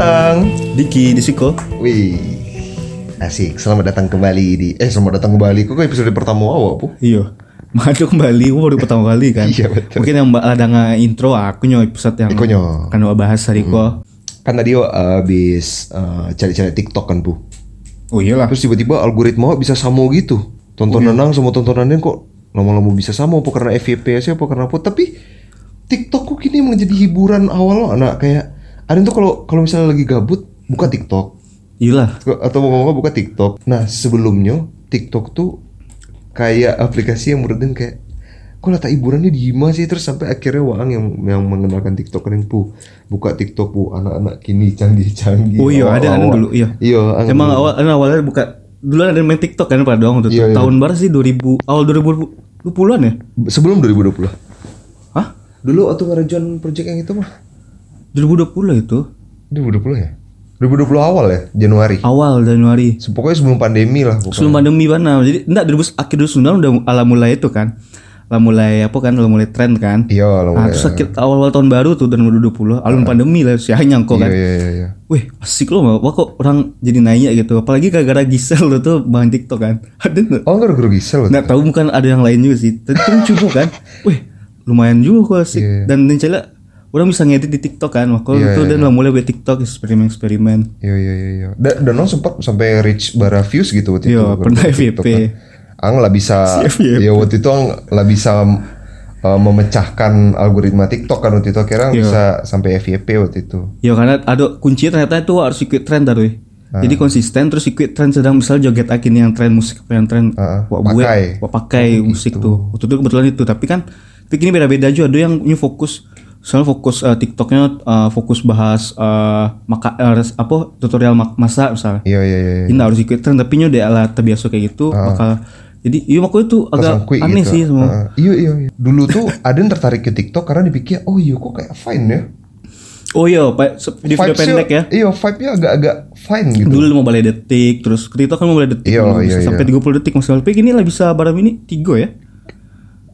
Bintang. Diki di Siko. Wih. Asik, selamat datang kembali di Eh, selamat datang kembali. Kok episode pertama awak, Bu? Iya. Maju kembali, gua baru pertama kali kan. Iya, betul. Mungkin yang mbak ada intro aku nyo episode yang Aku nyo. kan mbak bahas hari ko. Kan tadi awak habis eh, cari-cari TikTok kan, Bu. Oh iyalah. Terus tiba-tiba algoritma bisa sama gitu. Tontonan nang sama tontonannya kok lama-lama bisa sama apa karena FYP sih apa karena apa. Tapi TikTok kok kini menjadi hiburan awal lo anak kayak ada tuh kalau kalau misalnya lagi gabut buka TikTok Iyalah. atau mau buka TikTok. Nah sebelumnya TikTok tuh kayak aplikasi yang menurut kayak kok letak hiburannya di Hima sih terus sampai akhirnya Waang yang yang mengenalkan TikTok kan pu buka TikTok pu anak-anak kini canggih-canggih. Oh iya, ada ada dulu, iya. Iya, ang- Emang awal kan awalnya buka dulu ada main TikTok kan pada dong tuh. Iya, iya. Tahun berapa sih 2000 awal 2020-an ya? sebelum 2020. Hah? Dulu waktu ngerejon project yang itu mah 2020 itu. 2020 ya? 2020 awal ya, Januari. Awal Januari. Pokoknya sebelum pandemi lah pokoknya. Sebelum pandemi mana? Jadi enggak 2000 akhir 2019 udah ala mulai itu kan. Lah mulai apa kan? Lah mulai tren kan. Iya, lah Nah, mulai. terus akhir awal-awal tahun baru tuh 2020, alun pandemi lah si nyangko Iya, kan. iya, iya, iya. Wih, asik loh, wah kok orang jadi nanya gitu. Apalagi gara-gara Gisel lo tuh main TikTok kan. Ada? Oh, guru Gisel. Nggak tahu bukan ada yang lain juga sih. Tapi kan coba kan. Wih, lumayan juga kok asik. Iya. Dan rencana orang bisa ngedit di TikTok kan. Wah, kalau Iya, itu iya, dan lah mulai buat TikTok eksperimen-eksperimen. Iya iya iya. iya. Dan dan lo sempat sampai reach bara views gitu waktu Iya, itu. pernah Waktu FYP. kan. Ang lah bisa, Si FYP. ya waktu itu Ang lah bisa uh, memecahkan algoritma TikTok kan waktu itu akhirnya Ang Iya. bisa sampai FYP waktu itu. Ya karena ada kuncinya ternyata itu harus ikut tren tadi. Ah. Jadi konsisten terus ikut tren sedang misal joget akin yang tren musik apa yang tren Ah, wak pakai. wak pakai musik tuh. Waktu itu kebetulan itu tapi kan tapi ini beda-beda juga ada yang ini fokus soalnya fokus eh, TikToknya eh, fokus bahas eh, maka res- apa tutorial mak- masak misalnya. Iya iya iya. Ini harus ikut tren tapi dia lah terbiasa kayak gitu bakal jadi iya makanya itu agak aneh gitu. sih semua. Ah, iya iya iya. Dulu tuh ada yang tertarik ke TikTok karena dipikir oh iya kok kayak fine ya. Oh iya, Pak, se- video, pendek ya. Iya, vibe-nya agak-agak fine gitu. Dulu mau balai detik, terus ke TikTok kan mau balai detik, Iya, iya, sampai 30 detik maksimal. Tapi ini lah bisa barang ini tiga ya.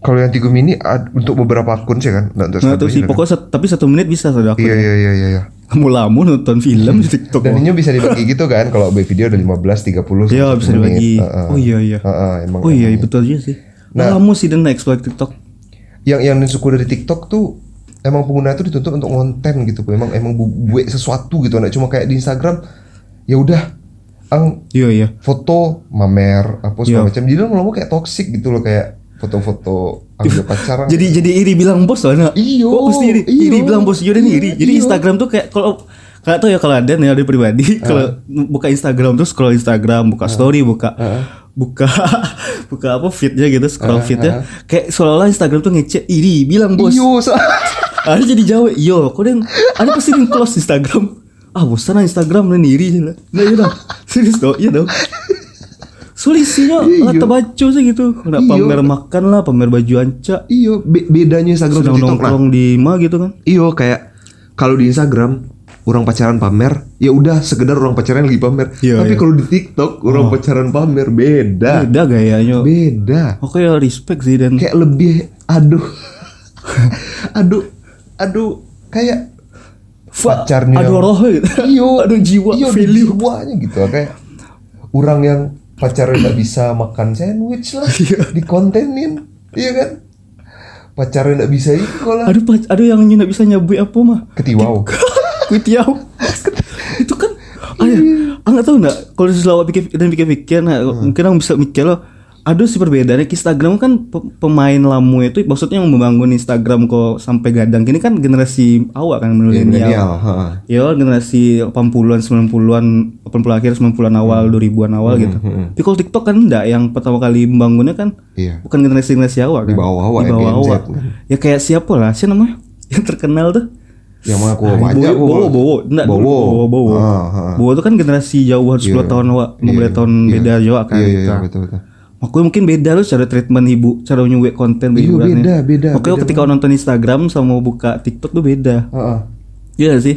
Kalau yang tiga mini ad- untuk beberapa akun sih kan, nggak untuk satu sih, kan. pokoknya sat- tapi satu menit bisa saudara aku. Iya iya iya iya. iya. Mau lama nonton film di TikTok. Dan ini bisa dibagi gitu kan kalau video ada 15, 30 Iya satu bisa dibagi. Heeh. Oh iya iya. Heeh, emang. Oh iya emang. betul juga sih. Nah. Lama sih dan explore TikTok. Yang yang suku dari TikTok tuh emang pengguna itu dituntut untuk konten gitu. Emang emang bu- buat sesuatu gitu. Nggak cuma kayak di Instagram ya udah ang Iya iya. foto mamer apa Iya. segala macam. Jadi lama-lama kayak toxic gitu loh kayak foto-foto angga pacaran. Jadi jadi iri bilang bos soalnya. Iyo, Oh pasti iri. Iri iyo. bilang bos juga dan iri. Jadi iyo. Instagram tuh kayak kalau Kalian tahu ya kalau ada nih ada pribadi kalau buka Instagram terus scroll Instagram buka story buka buka buka apa feednya gitu scroll feednya kayak seolah-olah Instagram tuh ngecek iri bilang bos Iyo, so- ada jadi jawab iyo kok dan ada pasti yang close Instagram ah bosan Instagram dan iri lah nah iya dong serius dong iya dong Solusinya lah terbaca sih gitu Nggak Iya. pamer makan lah Pamer baju anca Iyo, be- bedanya Instagram Sedang TikTok nongkrong di ma gitu kan Iyo kayak kalau di Instagram orang pacaran pamer, ya udah sekedar orang pacaran lagi pamer. Iya, Tapi iya. kalau di TikTok orang pacaran pamer beda. Beda gayanya Beda. Oke ya respect sih dan Kayak lebih aduh. aduh. Aduh kayak pacarnya. Aduh roh gitu Iyo, Aduh jiwa iyo, jiwanya gitu kayak orang yang pacarnya nggak bisa makan sandwich lah Iya. dikontenin iya kan pacarnya nggak bisa itu lah Aduh pac- aduh yang nggak bisa nyabui apa mah ketiwau Kuitiau Itu kan Iya. Ayah, ah nggak tahu nggak kalau selalu pikir dan pikir-pikir nah, Hmm. mungkin orang bisa mikir loh aduh sih perbedaannya Instagram kan pe- pemain lamu itu maksudnya yang membangun Instagram kok sampai gadang kini kan generasi awal kan milenial milenial. Ya generasi 80-an, 90-an, 80 akhir 90-an Hmm. awal, 2000-an awal gitu. Tapi kalau TikTok kan enggak yang pertama kali membangunnya kan Iya. bukan generasi-generasi awal kan. Di bawah awal, Di bawah Gen Z awal. kan. Ya kayak siapa lah? Siapa namanya? Yang terkenal tuh. yang mana aku Ah, banyak Bowo, Bowo, Bowo. Enggak, Bowo. Bowo, Bowo. Ah, ah. Bowo itu kan generasi jauhan 10 tahun awal, 15 tahun beda jauh kan. Iya, iya, iya, Nah, betul, betul. Makanya mungkin beda loh cara treatment ibu, cara nyuwek konten Iya, hiburannya. beda, beda, Makanya beda ketika nonton Instagram sama buka TikTok tuh beda. Heeh. Iya nggak sih?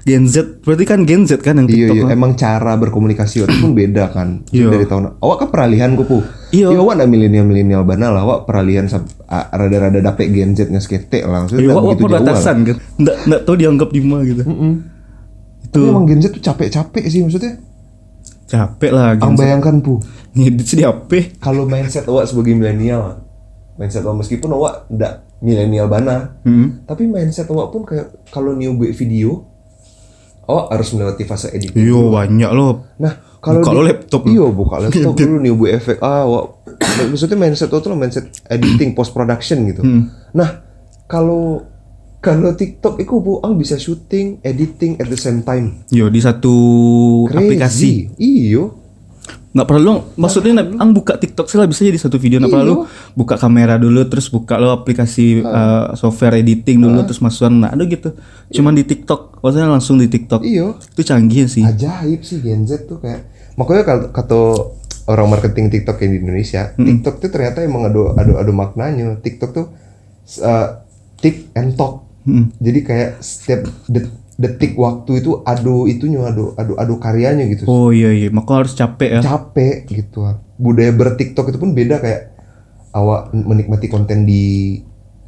Gen Z, berarti kan Gen Z kan yang Iya, TikTok. iya. kan? Emang cara berkomunikasi waktu pun beda kan. Iya. Dari tahun awak kan peralihan kupu. Iya. Ya, awak ada milenial-milenial banal lah. Awak peralihan rada-rada dapet Gen Z nya skete lah. Maksudnya Iya, nggak wak, wak begitu jauh lah. perbatasan kan. Nggak, nggak tahu dianggap di mana gitu. Tapi emang Gen Z tuh capek-capek sih maksudnya. Capek lah Ang bayangkan pu, ngedit sih HP kalau mindset awak sebagai milenial, mindset awak meskipun awak ndak milenial bana, hmm. tapi mindset awak pun kayak kalau new buat video, awak harus melewati fase editing. Yo banyak loh Nah, kalau Buka di- lo laptop. Iya, buka laptop dulu new buat efek. Ah, awak maksudnya mindset awak tuh mindset editing post production gitu. Hmm. Nah, kalau kalau TikTok itu bu, ang bisa syuting, editing at the same time. yo di satu aplikasi Crazy. Iyo. nggak perlu maksudnya nak- ang buka TikTok sih lah bisa jadi satu video nggak perlu buka kamera dulu terus buka lo aplikasi uh, software editing dulu terus masukan nah ada gitu cuman di TikTok maksudnya langsung di TikTok Iyo. itu canggih sih Ajaib sih Gen Z tuh kayak. Makanya kalau kata orang marketing TikTok yang di Indonesia, TikTok tuh ternyata emang ada ada ada maknanya. TikTok tuh uh, tik and talk. Jadi kayak setiap det- detik waktu itu ado itunya ado ado ado karyanya gitu. oh iya iya. Maka harus capek ya. Capek gitu. Budaya bertiktok itu pun beda kayak awak menikmati konten di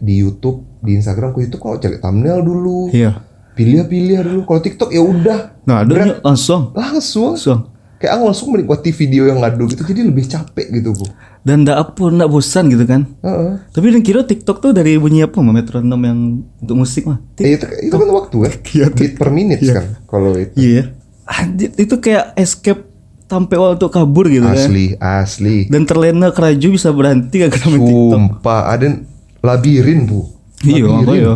di YouTube, di Instagram, ke YouTube kalau cari thumbnail dulu. iya. Pilih-pilih dulu. Kalau TikTok ya udah. Nah ada langsung. Langsung. Langsung. Kayak aku langsung menikmati video yang ngadu gitu jadi lebih capek gitu bu dan ndak apa ndak bosan gitu kan. Heeh. tapi dan kira TikTok tuh dari bunyi apa mah metronom yang untuk musik mah Eh, itu, itu kan waktu kan beat per minute kan kalau itu. Iya. Anjir, itu kayak escape sampai waktu kabur gitu kan. Asli asli. Dan terlena keraju bisa berhenti gak kena TikTok? Sumpah ada labirin bu. Iya apa ya?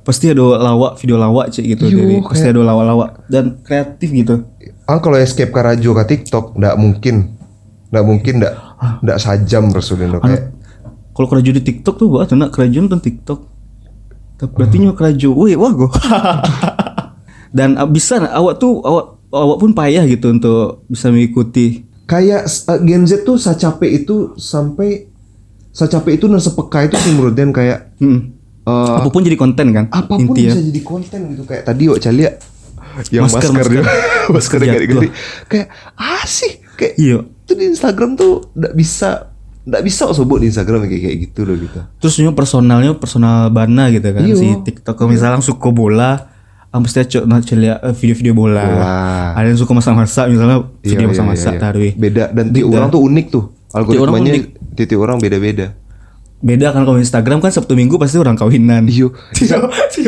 Pasti ada lawak video lawak cek gitu. Iya, dari pasti ada lawak-lawak dan kreatif gitu. Ah kalau escape karajo ke TikTok nggak mungkin nggak mungkin nggak nggak sajam rasulullah kayak kalau keraju di TikTok tuh buat nak keraju nonton TikTok. Tapi berarti nyo keraju wih wah gua. Dan ah, bisa nah, awak tuh awak awak pun payah gitu untuk bisa mengikuti. Kayak uh, Gen Z tuh saya capek itu sampai saya capek itu dan sepeka itu sih menurut Dan kayak hmm. eh, apa pun jadi konten kan apa pun intinya. bisa jadi konten gitu. Kayak tadi Wak Calia yang Masker, masker, masker. dia. masker. Masker gede-gede kayak asih kayak iya itu di Instagram tuh nggak bisa nggak bisa sebut di Instagram kayak kayak gitu loh gitu terus nyo personalnya personal bana gitu kan Iya. si TikTok misalnya suka bola mesti cok celia eh, video-video bola. Bola. Ada yang suka masak-masak misalnya Iya, video iya, masak-masak iya, iya. tarwi. beda dan tiap orang tuh unik tuh algoritmanya tiap orang beda-beda Beda kan kalau Instagram kan Sabtu Minggu pasti orang kawinan. iyo Iya.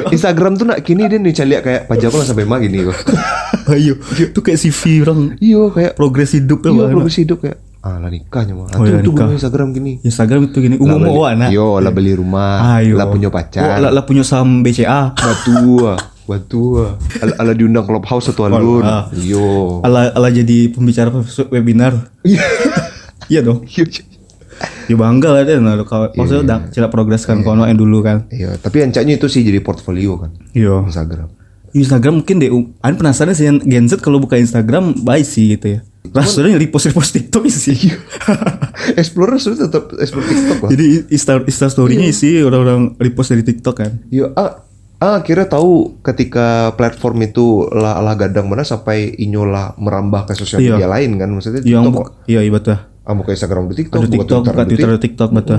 Instagram tuh nak kini dia nih Calia kayak pajak lah sampai mah gini kok Ayo, itu kayak CV orang iyo kayak progres hidup ya. iyo progres hidup kayak ah lah nikahnya mah Oh, Itu iya, Instagram gini Instagram itu gini umum mau anak. Yo, lah beli rumah, Ayo. lah punya Oh, pacar, lah, lah punya saham BCA. batua, batua, ala, ala diundang clubhouse satu alun, ah. yo, Ala ala jadi pembicara webinar. iya dong. Ya bangga lah deh nah kalau Iya, maksudnya udah cila progres kan kono yang dulu kan. Iya, tapi ancaknya itu sih jadi portfolio kan, Iya. Instagram. Instagram mungkin deh, Aku penasaran sih yang Gen Z kalau buka Instagram baik sih gitu ya. Rasanya repost repost TikTok sih. Explorer sudah tetap explore TikTok lah. Jadi Insta, Insta story-nya isi orang-orang repost dari TikTok kan. Yo, ah, ah akhirnya tahu ketika platform itu lah, lah gadang mana sampai inyola merambah ke sosial Iya. media lain kan, maksudnya Yang TikTok. iya iya betul. Ah, buka Instagram di TikTok, buka TikTok, buka Twitter, ada TikTok betul.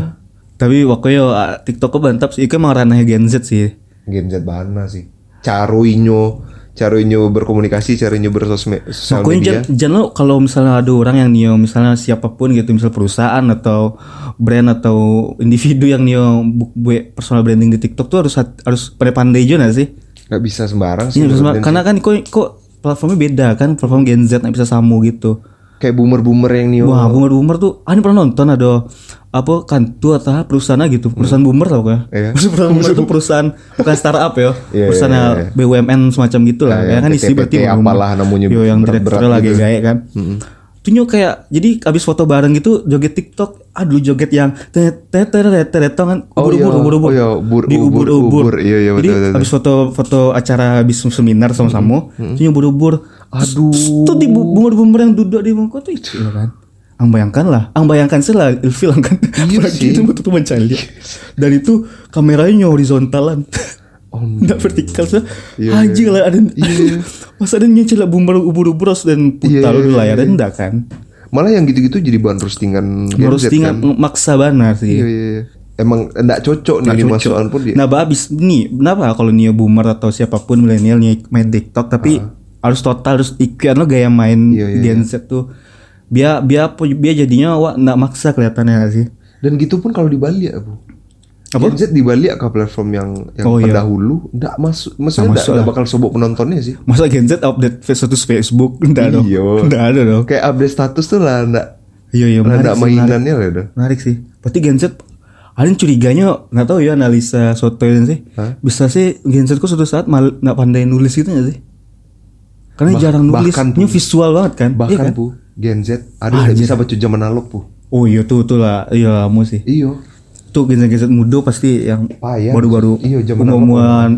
Tapi waktu ah, TikTok kok mantap sih, itu emang ranahnya Gen Z sih. Gen Z bana sih. Caro inyo, caro inyo berkomunikasi, caro inyo bersosial sosial Pokoknya media. jangan, lo kalau misalnya ada orang yang nio misalnya siapa pun gitu misal perusahaan atau brand atau individu yang nio bu- buat personal branding di TikTok tuh harus harus pada pandai juga sih? Gak bisa sembarang sih. sama- Dan karena kan kok kok platformnya beda kan platform Gen Z nggak bisa samu gitu. Kayak boomer-boomer yang nio. Wah, boomer boomer tuh, ah ini pernah nonton ada apa kantu atau perusahaan gitu, perusahaan boomer tau kan? Iya. perusahaan boomer itu perusahaan bukan startup ya, Iya, perusahaan iya, iya. BUMN semacam gitu lah, Iya, ya kan isi berarti apalah namanya, Yo, yang berat-berat direkturnya lagi gitu. gaya kan. Tuh nyok kayak jadi abis foto bareng gitu joget TikTok, aduh joget yang tet tet tet tet tet kan Oh, ubur ubur iya. ubur ubur Oh, iya, ubur, di ubur, ubur ubur. ubur. Iya, iya, Jadi abis foto foto acara abis seminar sama-sama, tuh nyok ubur ubur. Aduh. Tuh di boomer-boomer yang duduk di bangku tuh itu ya kan. Ang bayangkan lah, ang bayangkan sih lah ilfil kan. Iya sih. itu betul mencari. Dan itu kameranya horizontalan. Oh, Nggak vertikal sih. Iya, Haji lah ada. Iya. Masa ada nyecil lah boomer ubur-ubur dan putar Iya, iya, lah ya enggak kan. Malah yang gitu-gitu jadi bahan roastingan tinggal kan. maksa banget sih. Iya, iya, iya. Emang enggak cocok nih Nggak di cocok. masukan pun dia. Nah, abis nih, kenapa kalau nih boomer atau siapa pun milenial nih main TikTok tapi harus total harus ikan lo gaya main Iya, iya, Gen Z tuh biar biar biar jadinya wah nggak maksa kelihatannya nggak sih Dan gitu pun kalau di Bali ya, Bu. Apa? Gen Z di Bali ke platform yang yang Oh, iya. pendahulu enggak masuk maksudnya Nggak lah. bakal sobok penontonnya sih. masa Gen Z update status Facebook enggak dong Iya. enggak ada dong Kayak update status tuh lah enggak iya iya menarik menarik. mainannya lah dah. menarik sih berarti Gen Z ada yang curiganya nggak tahu ya analisa soto ini sih Hah? bisa sih Gen Z kok suatu saat mal nggak pandai nulis gitu nggak sih karena Bah- jarang nulis bahkan, ini visual banget kan Iya Bahkan kan? Bu, Gen Z ada Ah, yang iya. bisa baca zaman analog, Bu. oh iya tuh tuh lah iya kamu sih Iya. tuh Gen Z Gen Z muda pasti yang baru-baru Iya, zaman umuman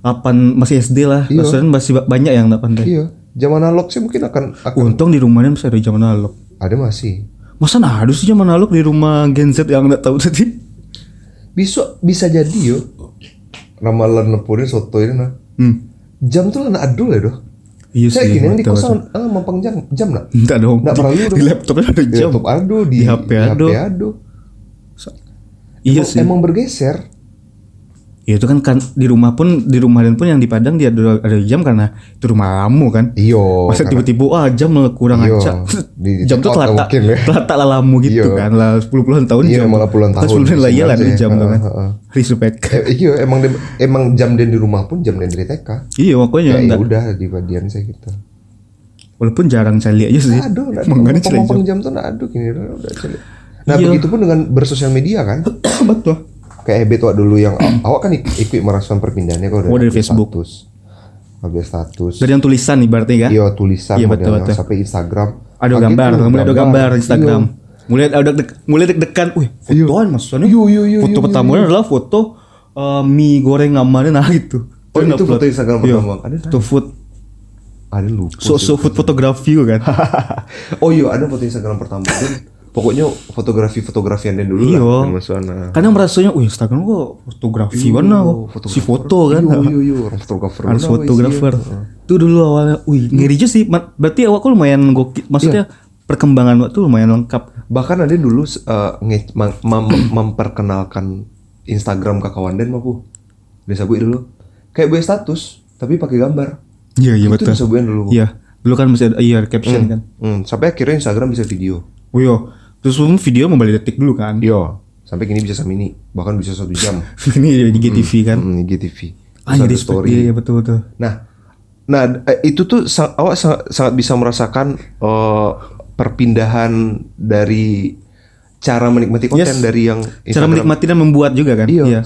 8 masih SD lah Iya. masih ba- banyak yang pandai Iya. Zaman analog sih mungkin akan akan untung di rumahnya masih ada zaman analog ada masih. masa nah ada sih zaman analog di rumah Gen Z yang nggak tahu tadi Bisa bisa jadi yo. Ramalan nepurin soto ini nah. hmm. Jam tuh lah adul ya doh. Iya Saya sih gini yang di kosan ah, mampang jam jam nak. Enggak dong. Nggak di, perlu dong. di laptopnya ada Di jam. laptop ado di, Di HP ado. HP ado. Iya Emang- sih. Emang bergeser. Ya itu kan kan di rumah pun di rumah dan pun yang di Padang dia ada, ada jam karena itu rumah lamu kan. Iyo. Masa tiba-tiba ah jam kurang Iya. acak. Di- jam tuh di- telat mungkin ya. telat lah lamu gitu Iya. kan lah 10 puluhan tahun Iya, jam. malah puluhan Kan tahun 10 lah iya lah dari jam kan. Respect. Eh, iya emang dem- emang jam den di rumah pun jam den dari TK. Iya makanya Ya, ya enggak. udah di badian saya gitu. Walaupun jarang saya lihat aja sih. Aduh, Makanya jam. jam tuh nah aduh gini udah. Nah, Iya. begitu pun dengan bersosial media kan. Betul. Kayak Ebet waktu dulu yang awak kan ik- ikut merasakan perpindahannya kok Oh, dari update Facebook. Status. Update status. Dari yang tulisan nih berarti kan? Iya tulisan Iya, betul, betul. sampai Instagram. Ada gambar, tuh mulai ada gambar Instagram. Iya. Mulai ada deg- mulai deg-degan. Wih, fotoan maksudnya. Iya, iya, iya, Foto iya, pertamanya adalah foto eh, mie goreng amannya nah gitu. Oh, itu upload. foto Instagram Iya. pertama. Ada Itu food Ada lupa. so, so food fotografi kan. oh iya ada foto Instagram pertama pokoknya fotografi-fotografian dan dulu Iya. lah. Masukana. Kadang merasanya, wih Instagram kok fotografi mana kok. Si foto kan. Iya, iya, orang fotografer. Harus fotografer. iya. Itu dulu awalnya, wih ngeri juga sih. Berarti awak lumayan gokil. Maksudnya perkembangan waktu lumayan lengkap. Bahkan ada dulu uh, nge- mem- mem- memperkenalkan Instagram ke kawan dan mapu. Biasa gue dulu. Kayak gue status tapi pakai gambar. Iya iya Itu betul. bisa gue dulu. Iya. Dulu kan masih ada iya caption kan. Hmm, sampai akhirnya Instagram bisa video. Oh iya. Terus pun video membalik detik dulu kan. Iya. Sampai kini bisa samini, bahkan bisa satu jam. Ini di GTV kan. Hmm, IGTV. Ah, jadi ada story. Iya, iya betul betul. Nah, nah eh, itu tuh awak sangat, sangat bisa merasakan eh, perpindahan dari cara menikmati konten Yes. dari yang Cara Instagram. menikmati dan membuat juga kan. Iya.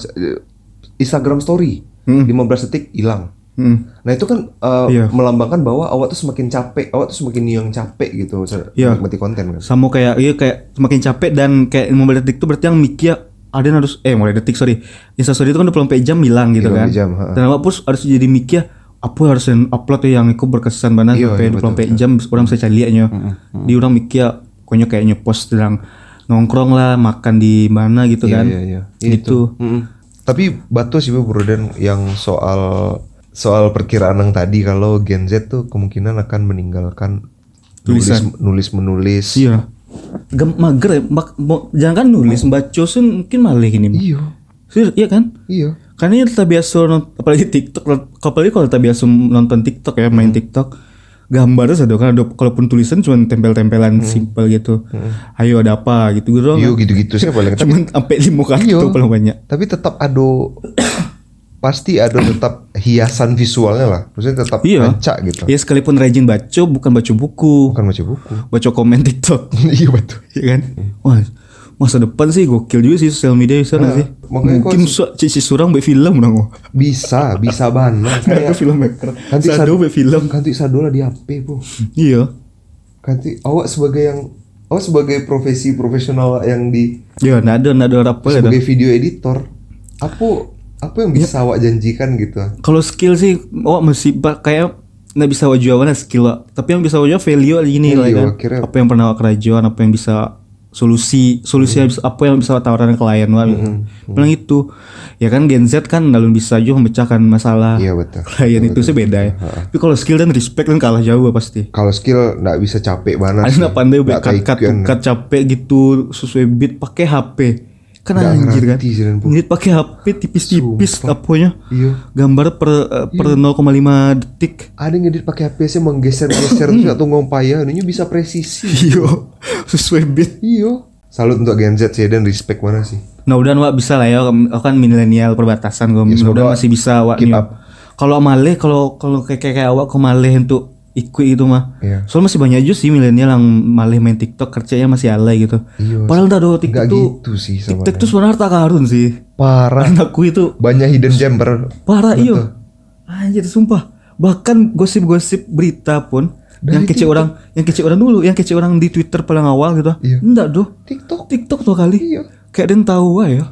Instagram Story Hmm. 15 detik hilang. Hmm. Nah itu kan eh, Iya. melambangkan bahwa awak tuh semakin capek, awak tuh semakin yang capek gitu Iya. menikmati konten kan. Sama kayak iya kayak semakin capek dan kayak membalik detik itu berarti yang mikir ada yang harus eh mulai detik sorry Insta story itu kan 24 jam hilang gitu 24 kan jam, ha. dan apa pun harus jadi mikir apa harus upload ya yang ikut berkesan banget Iya, sampai iya, 24 jam orang bisa cari liatnya di orang mikir pokoknya kayak nyepost sedang nongkrong lah makan di mana gitu Iya, kan iya, iya. Iya, gitu Mm-mm. Tapi batu sih Bu Broden yang soal soal perkiraan yang tadi kalau Gen Z tuh kemungkinan akan meninggalkan Tulisan. nulis menulis. iya Gem mager ya mak, jangan kan nulis baca sih mungkin malah gini Iya. Serius, iya kan Iya. Karena ini tak biasa nonton, apalagi TikTok, apalagi kalau tak biasa nonton TikTok ya, main TikTok, gambarnya ada kan ada, kalaupun tulisan cuma tempel-tempelan simpel gitu. Ayo ada apa gitu gitu. Iya gitu-gitu sih paling. Tapi, Cuman sampai lima kartu Iya. paling banyak. tapi tetap ada pasti ada tetap hiasan visualnya lah. Maksudnya tetap Iya. rancak gitu. Ya sekalipun rajin baca, bukan baca buku, Bukan baca buku. baca komen TikTok, iya betul. ya kan? Wah, masa depan sih gokil juga sih sosial media di sana sih. Mungkin su si surang be film dong. Bisa, bisa banget. Kayak Kayak filmmaker. Nanti Sado be film. Kanti sadola di HP, Bu. Iya. Kanti awak sebagai yang awak sebagai profesi profesional yang di Ya, nada nada apa sebagai video editor apa apa yang bisa awak janjikan gitu Kalau skill sih, oh masih kayak nggak bisa wajah mana skill, lah. tapi yang bisa wajah value lagi nih lah Value, kan. akhirnya- Apa yang pernah kerajaan, apa yang bisa solusi, solusi Hmm. apa yang bisa tawaran klien lah. Bilang itu, ya kan Gen Z kan dalam bisa juga memecahkan masalah iya betul klien itu sih beda ya. Tapi kalau skill dan respect kan kalah jauh pasti. kalau skill nggak bisa capek banget Ada nggak pandai Nggak cut cut cut capek gitu sesuai beat pakai HP. Kan Nggak anjir kan. Ngedit pakai HP tipis-tipis apanya. Iya. Gambar per eh, per 0,5 detik. Ada yang ngedit pakai HP sih menggeser-geser terus atau ngompaya, ini bisa presisi. Iyo, sesuai beat. Iyo. Salut untuk Gen Z sih dan respect mana sih? Nah udah Wak bisa lah ya, aku kan milenial perbatasan gue. Ya, semoga masih bisa Wak. keep Nio. up. Kalau maleh, kalau kalau kayak kayak awak kok maleh untuk ikut itu mah. Iya. Soalnya masih banyak aja sih milenial yang maleh main TikTok kerjanya masih alay gitu. Iya, Padahal tak ada TikTok tuh. gitu sih sama TikTok tuh sebenarnya harta karun sih. Parah. Anakku itu Banyak hidden gem ber. parah iyo. Anjir sumpah. Bahkan gosip-gosip berita pun yang kece orang, yang kece orang dulu, yang kece orang di Twitter paling awal gitu. Iya. Enggak doh. TikTok. TikTok tuh kali. Iya. Kayak dia tahu ya.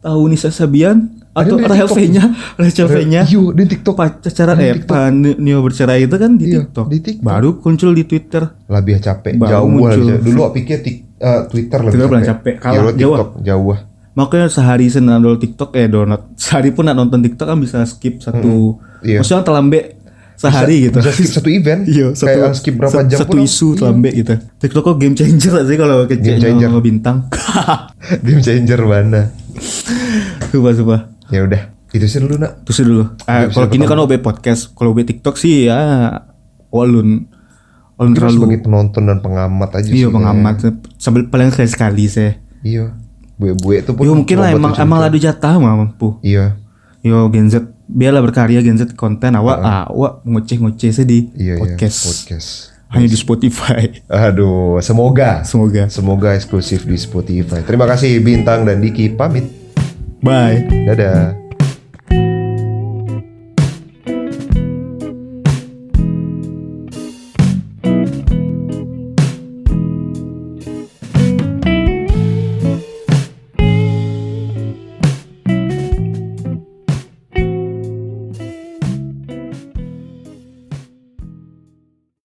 Tahu Nisa Sabian atau Ada di Rahel TikTok. V-nya, Rachel V-nya. Iya, di TikTok. Pacaran eh. Pak Nio bercerai itu kan di Iya, TikTok. di TikTok. Baru muncul di Twitter. Lebih capek. Baru jauh muncul. aja. Dulu aku pikir tik, eh, Twitter lebih Twitter capek. capek. Kalah, Ya, lo jauh. TikTok jauh. ah. Makanya sehari sen download TikTok eh download sehari pun nak nonton TikTok kan bisa skip satu. Iya. Maksudnya terlambe sehari gitu. Bisa skip satu event. Iya, satu, Kayak skip berapa sa- jam satu pun. isu terlambe gitu. TikTok kok game changer sih kalau Game kecil changer. bintang. Game changer mana? Coba coba. Ya udah, itu sih dulu nak. Terus dulu. Ah, kalau gini kan. OB podcast, kalau OB TikTok sih ya walun walun terlalu sebagai penonton dan pengamat aja iya sih. pengamat sambil paling sekali sekali sih. Iya. Bue-bue itu pun. Yo mungkin lah emang emang ladu jatah mah mampu. Iya. Yo Gen Z biarlah berkarya Gen Z konten awak awak ngoceh-ngoceh sih di Iya, podcast. iya. Podcast. Hanya di Spotify. Aduh, semoga. Semoga. Semoga eksklusif di Spotify. Terima kasih Bintang dan Diki pamit. Bye. Dadah.